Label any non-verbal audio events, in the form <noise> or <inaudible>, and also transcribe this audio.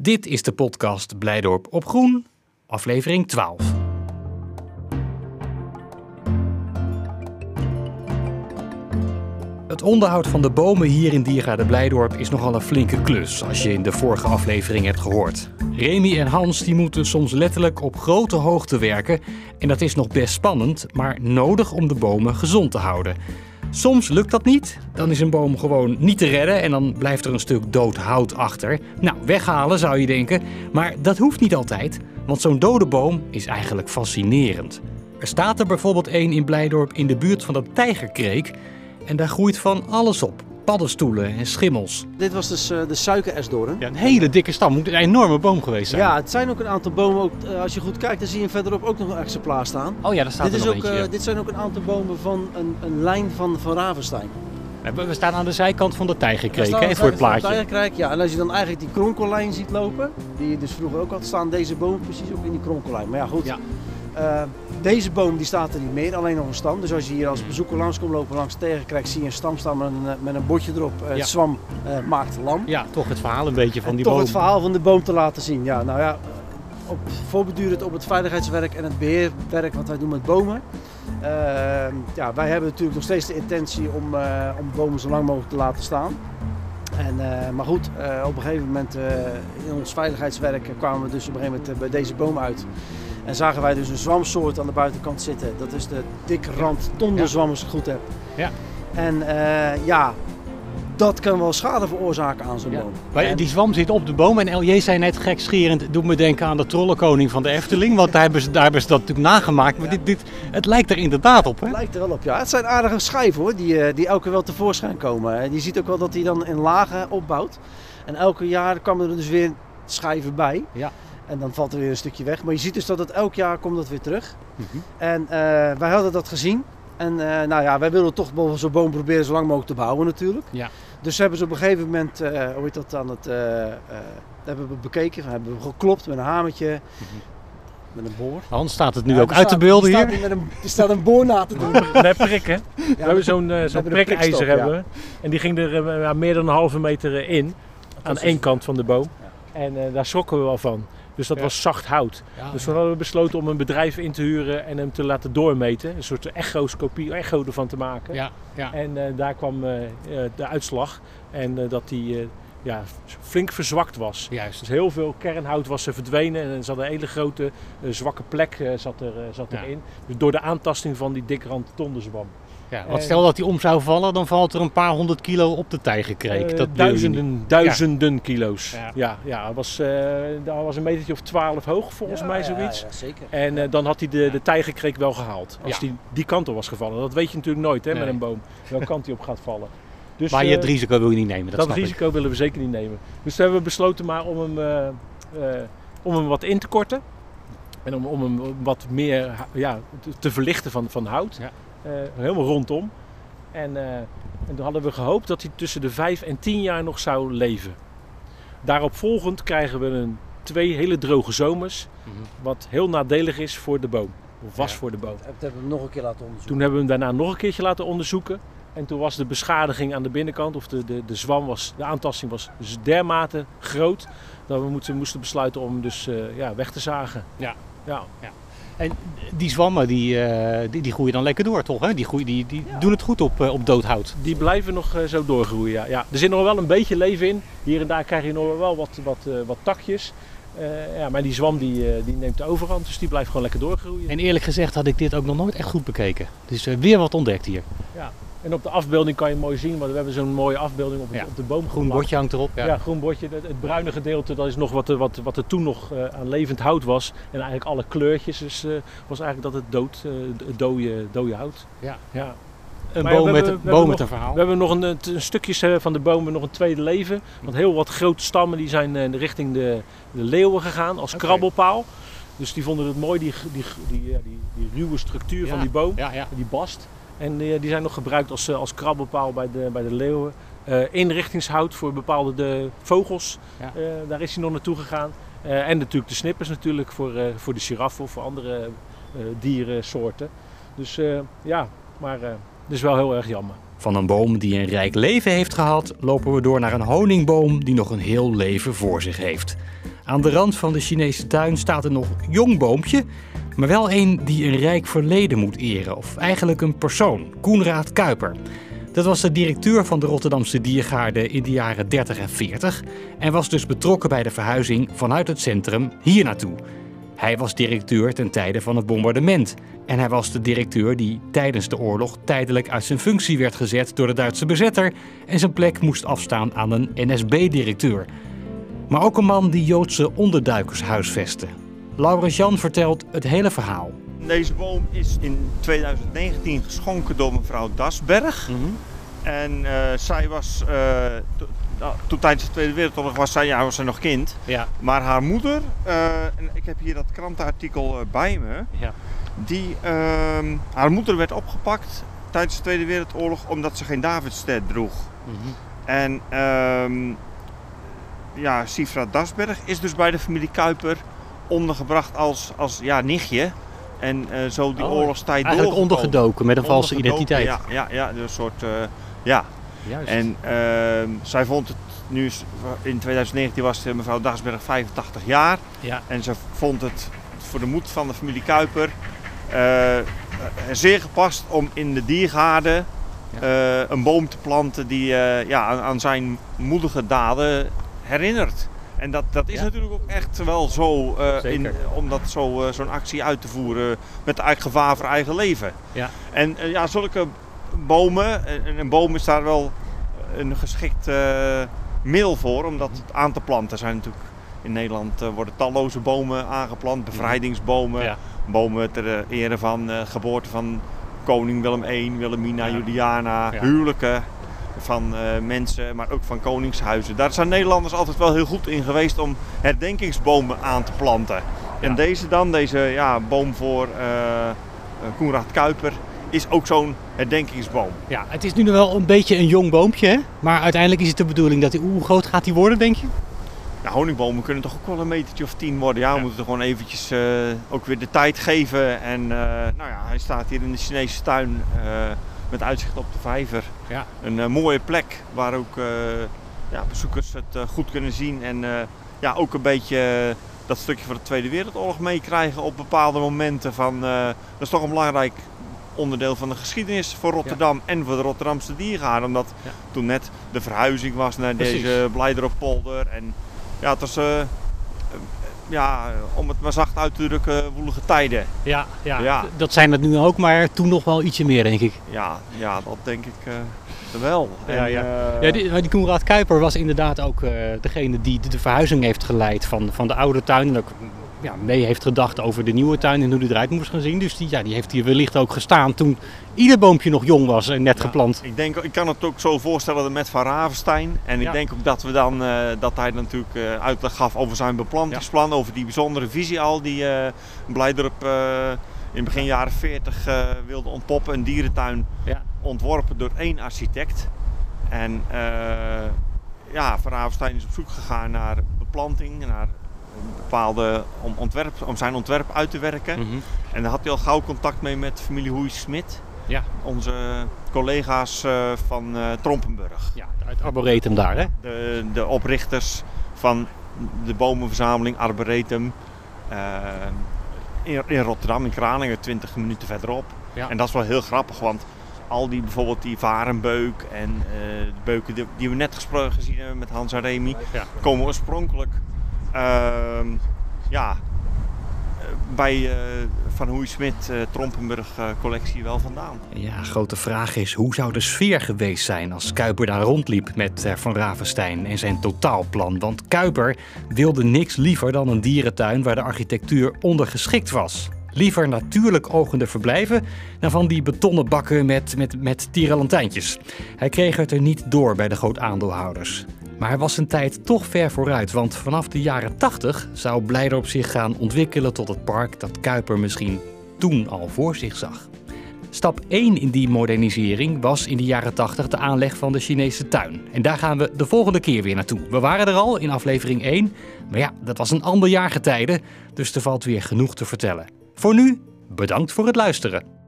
Dit is de podcast Blijdorp op Groen, aflevering 12. Het onderhoud van de bomen hier in Diergaarde Blijdorp is nogal een flinke klus, als je in de vorige aflevering hebt gehoord. Remy en Hans die moeten soms letterlijk op grote hoogte werken en dat is nog best spannend, maar nodig om de bomen gezond te houden. Soms lukt dat niet, dan is een boom gewoon niet te redden en dan blijft er een stuk dood hout achter. Nou, weghalen zou je denken, maar dat hoeft niet altijd, want zo'n dode boom is eigenlijk fascinerend. Er staat er bijvoorbeeld één in Blijdorp in de buurt van de Tijgerkreek en daar groeit van alles op. Paddenstoelen en schimmels. Dit was dus uh, de suikeresdoorn. Ja, een hele dikke stam. Moet een enorme boom geweest zijn. Ja, het zijn ook een aantal bomen. Ook, uh, als je goed kijkt, dan zie je verderop ook nog een exemplaar staan. Oh ja, daar staat dit er nog ook, eentje. uh, Dit zijn ook een aantal bomen van een, een lijn van, van Ravenstein. We staan aan de zijkant van de Tijgerkreek, hè, voor het plaatje. Tijgerkreek, ja. En als je dan eigenlijk die kronkellijn ziet lopen, die je dus vroeger ook had staan, deze boom precies ook in die kronkellijn. Maar ja, goed. Ja. Uh, deze boom die staat er niet meer, alleen nog een stam. Dus als je hier als bezoeker langs komt lopen langs tegenkrijgt, zie je een stam staan met een, met een bordje erop. Uh, Ja. Het zwam uh, maakt lam. Ja, toch het verhaal een beetje van en die toch boom. het verhaal van de boom te laten zien. Ja, nou ja, op, voorbedurend op het veiligheidswerk en het beheerwerk wat wij doen met bomen. ja, wij hebben natuurlijk nog steeds de intentie om, om bomen zo lang mogelijk te laten staan. En, uh, maar goed, op een gegeven moment in ons veiligheidswerk kwamen we dus op een gegeven moment bij deze boom uit. En zagen wij dus een zwamsoort aan de buitenkant zitten. Dat is de dikrand tonderzwam als ik het goed heb. Ja. En ja, dat kan wel schade veroorzaken aan zo'n Ja. boom. Maar Die zwam zit op de boom en LJ zei net gekscherend, doet me denken aan de trollenkoning van de Efteling. Want daar hebben ze, daar hebben ze dat natuurlijk nagemaakt. Maar Ja. dit, dit, het lijkt er inderdaad op, hè? Het lijkt er wel op, ja. Het zijn aardige schijven hoor, die, eh, die elke keer wel tevoorschijn komen. En je ziet ook wel dat hij dan in lagen opbouwt. En elke jaar komen er dus weer schijven bij. Ja. En dan valt er weer een stukje weg. Maar je ziet dus dat het elk jaar komt dat weer terug. Mhm. En eh, wij hadden dat gezien. En eh, nou ja, wij wilden toch wel zo'n boom proberen zo lang mogelijk te behouden natuurlijk. Ja. Dus hebben ze op een gegeven moment, eh, hoe heet dat aan het, eh, eh, hebben we bekeken. We hebben geklopt met een hamertje, met een boor. Hans staat het nu Ja, ook uit te beelden er hier. staat Met een, er staat een boor na te doen. <laughs> Met prikken. we hebben zo'n zo'n hebben prikijzer we. En die ging er ja, meer dan een halve meter in. Aan één kant van de boom. En eh, daar schrokken we wel van. Dus dat Ja. was zacht hout. Ja, Dus toen hadden we besloten om een bedrijf in te huren en hem te laten doormeten. Een soort echoscopie, echo ervan te maken. ja, ja. En eh, daar kwam eh, eh, de uitslag. En dat die ja, flink verzwakt was. Juist. Dus heel veel kernhout was er verdwenen en er zat een hele grote zwakke plek zat, er, zat erin. Dus door de aantasting van die dikrand tondenzwam. Ja, want stel dat hij om zou vallen, dan valt er een paar honderd kilo op de Tijgerkreek. Eh, dat duizenden, duizenden kilo's. Ja. Ja, ja, het was, eh dat was een metertje of twaalf hoog volgens mij zoiets. Ja, ja, zeker. En eh, dan had hij de, de tijgerkreek wel gehaald. Als Ja. die die kant op was gevallen. Dat weet je natuurlijk nooit hè, Nee. met een boom. Welke kant hij op gaat vallen. Dus, Maar je het risico wil je niet nemen, dat, dat snap ik. risico willen we zeker niet nemen. Dus toen hebben we besloten maar om hem, eh, eh, om hem wat in te korten. En om, om hem wat meer ja, te, te verlichten van, van hout. Ja. Eh, helemaal rondom. En, eh, en toen hadden we gehoopt dat hij tussen de 5 en 10 jaar nog zou leven. Daarop volgend krijgen we een, twee hele droge zomers. Mhm. Wat heel nadelig is voor de boom. Of was Ja. voor de boom. Dat hebben we nog een keer laten onderzoeken. Toen hebben we hem daarna nog een keertje laten onderzoeken. En toen was de beschadiging aan de binnenkant, of de, de, de zwam was, de aantasting was dus dermate groot. Dat we moeten, moesten besluiten om hem dus eh, ja, weg te zagen. Ja. ja. En die zwammen, die, eh, die, die groeien dan lekker door, toch? Hè? Die, groeien, die, die doen het goed op, eh, op doodhout. Die blijven nog eh, zo doorgroeien. Ja. Ja. Er zit nog wel een beetje leven in. Hier en daar krijg je nog wel wat, wat, wat takjes. Ja, maar die zwam die, die neemt de overhand, dus die blijft gewoon lekker doorgroeien. En eerlijk gezegd had ik dit ook nog nooit echt goed bekeken. Dus weer wat ontdekt hier. En op de afbeelding kan je mooi zien, want we hebben zo'n mooie afbeelding op, het, Ja. op de boom Groen bordje hangt erop. Ja. Ja, groen bordje. Het, het bruine gedeelte, dat is nog wat, er- wat, wat er toen nog eh, aan levend hout was. En eigenlijk alle kleurtjes dus, eh, was eigenlijk dat het dood, eh, het dode, dode hout. Ja. ja. Een Maar boom met, hebben- boom met een verhaal. We hebben nog een, een, een stukjes eh, van de bomen nog een tweede leven. Want heel wat grote stammen die zijn eh, richting de, de leeuwen gegaan als krabbelpaal. Dus die vonden het mooi, die, die, die, die, die ruwe structuur van die boom. Ja, ja. Die bast. En die, die zijn nog gebruikt als, eh, als krabbelpaal bij de, bij de leeuwen. Eh, inrichtingshout voor bepaalde de vogels. Ja. Eh, daar is hij nog naartoe gegaan. Eh, en natuurlijk de snippers natuurlijk voor, eh, voor de giraffen of voor andere eh, dierensoorten. Dus eh, ja, maar eh, dat is wel heel erg jammer. Van een boom die een rijk leven heeft gehad, lopen we door naar een honingboom die nog een heel leven voor zich heeft. Aan de rand van de Chinese tuin staat een nog jong boompje, maar wel een die een rijk verleden moet eren, of eigenlijk een persoon, Koenraad Kuiper. Dat was de directeur van de Rotterdamse Diergaarde in de jaren 30 en 40 en was dus betrokken bij de verhuizing vanuit het centrum hier naartoe. Hij was directeur ten tijde van het bombardement. En hij was de directeur die tijdens de oorlog tijdelijk uit zijn functie werd gezet door de Duitse bezetter en zijn plek moest afstaan aan een NSB-directeur. Maar ook een man die Joodse onderduikers huisvestte. Laurens Jan vertelt het hele verhaal. Deze boom is in 2019 geschonken door mevrouw Dasberg. En eh, zij was, uh, to, nou, toen tijdens de Tweede Wereldoorlog was zij, ja, was zij nog kind. Ja. Maar haar moeder, uh, en ik heb hier dat krantenartikel bij me, ja. die, ehm, haar moeder werd opgepakt tijdens de Tweede Wereldoorlog omdat ze geen Davidster droeg. Mm -hmm. En um, ja, Sifra Dasberg is dus bij de familie Kuiper ondergebracht als, als ja, nichtje. En uh, zo die oh, oorlogstijd Eigenlijk ondergedoken met een valse identiteit. Ja, ja, ja een soort, uh, ja. Juist. En uh, zij vond het nu, in 2019 was mevrouw Dasberg 85 jaar. Ja. En ze vond het voor de moed van de familie Kuiper zeer gepast om in de diergaarde een boom te planten die ja, aan, aan, zijn moedige daden herinnert. En dat, dat is ja. natuurlijk ook echt wel zo, uh, in, om dat zo, uh, zo'n actie uit te voeren met eigen gevaar voor eigen leven. Ja. En uh, ja, zulke bomen, en een boom is daar wel een geschikt middel voor om dat aan te planten. Zijn natuurlijk in Nederland worden talloze bomen aangeplant, bevrijdingsbomen, ja. bomen ter ere van geboorte van koning Willem I, Wilhelmina. Juliana, huwelijken van uh, mensen, maar ook van koningshuizen. Daar zijn Nederlanders altijd wel heel goed in geweest om herdenkingsbomen aan te planten. Ja. En deze dan, deze ja, boom voor uh, Koenraad Kuiper, is ook zo'n herdenkingsboom. Ja, het is nu nog wel een beetje een jong boompje, hè? maar uiteindelijk is het de bedoeling dat hij... Hoe groot gaat hij worden, denk je? Ja, honingbomen kunnen toch ook wel een metertje of tien worden. Ja, we Ja. moeten er gewoon eventjes uh, ook weer de tijd geven. En uh, nou ja, hij staat hier in de Chinese tuin uh, met uitzicht op de vijver. Ja. Een uh, mooie plek waar ook uh, ja, bezoekers het uh, goed kunnen zien. En ja, ook een beetje dat stukje van de Tweede Wereldoorlog meekrijgen op bepaalde momenten. Van, dat is toch een belangrijk onderdeel van de geschiedenis voor Rotterdam ja. en voor de Rotterdamse diergaarden. Omdat Ja. toen net de verhuizing was naar Precies. deze Blijderoppolder. En ja, het was, eh, ja, om het maar zacht uit te drukken, woelige tijden. Ja, ja. Dat zijn het nu ook, maar toen nog wel ietsje meer, denk ik. Ja, ja dat denk ik eh, wel. Ja, En, ja. eh, Ja, die, die Koenraad Kuiper was inderdaad ook eh, degene die de, de verhuizing heeft geleid van, van de oude tuin. En ook ja, mee heeft gedacht over de nieuwe tuin en hoe die eruit moest gaan zien. Dus die, ja, die heeft hier wellicht ook gestaan toen ieder boompje nog jong was en net Ja. geplant. Ik, denk, ik kan het ook zo voorstellen met Van Ravenstein. En ik Ja. denk ook dat, we dan, eh, dat hij natuurlijk eh, uitleg gaf over zijn beplantingsplan. Over die bijzondere visie al die Blijdorp eh, in begin jaren 40 eh, wilde ontpoppen. Een dierentuin ontworpen door één architect. En ja, Van Ravenstein is op zoek gegaan naar beplanting. Naar bepaalde, om, ontwerp, om zijn ontwerp uit te werken. Mhm. En daar had hij al gauw contact mee met familie Hoei-Smit. Ja. Onze collega's eh, van eh, Trompenburg. ja, uit Arboretum daar, hè? De, de oprichters van de bomenverzameling Arboretum. eh, in, in Rotterdam, in Kralingen, 20 minuten verderop. Ja. En dat is wel heel grappig, want al die bijvoorbeeld die varenbeuk en de beuken die, die we net gesproken gezien hebben met Hans en Remy, Ja. komen oorspronkelijk ja, eh, bij eh, Van Hoei Smit eh, Trompenburg collectie wel vandaan. Ja, grote vraag is hoe zou de sfeer geweest zijn als Kuiper daar rondliep met Van Ravenstein en zijn totaalplan? Want Kuiper wilde niks liever dan een dierentuin waar de architectuur ondergeschikt was. Liever natuurlijk ogende verblijven dan van die betonnen bakken met, met, met tierenlantijntjes. Hij kreeg het er niet door bij de groot aandeelhouders. Maar hij was zijn tijd toch ver vooruit, want vanaf de jaren 80 zou Blijdorp zich gaan ontwikkelen tot het park dat Kuiper misschien toen al voor zich zag. Stap 1 in die modernisering was in de jaren 80 de aanleg van de Chinese tuin. En daar gaan we de volgende keer weer naartoe. We waren er al in aflevering 1, maar ja, dat was een ander jaargetijde, dus er valt weer genoeg te vertellen. Voor nu, bedankt voor het luisteren.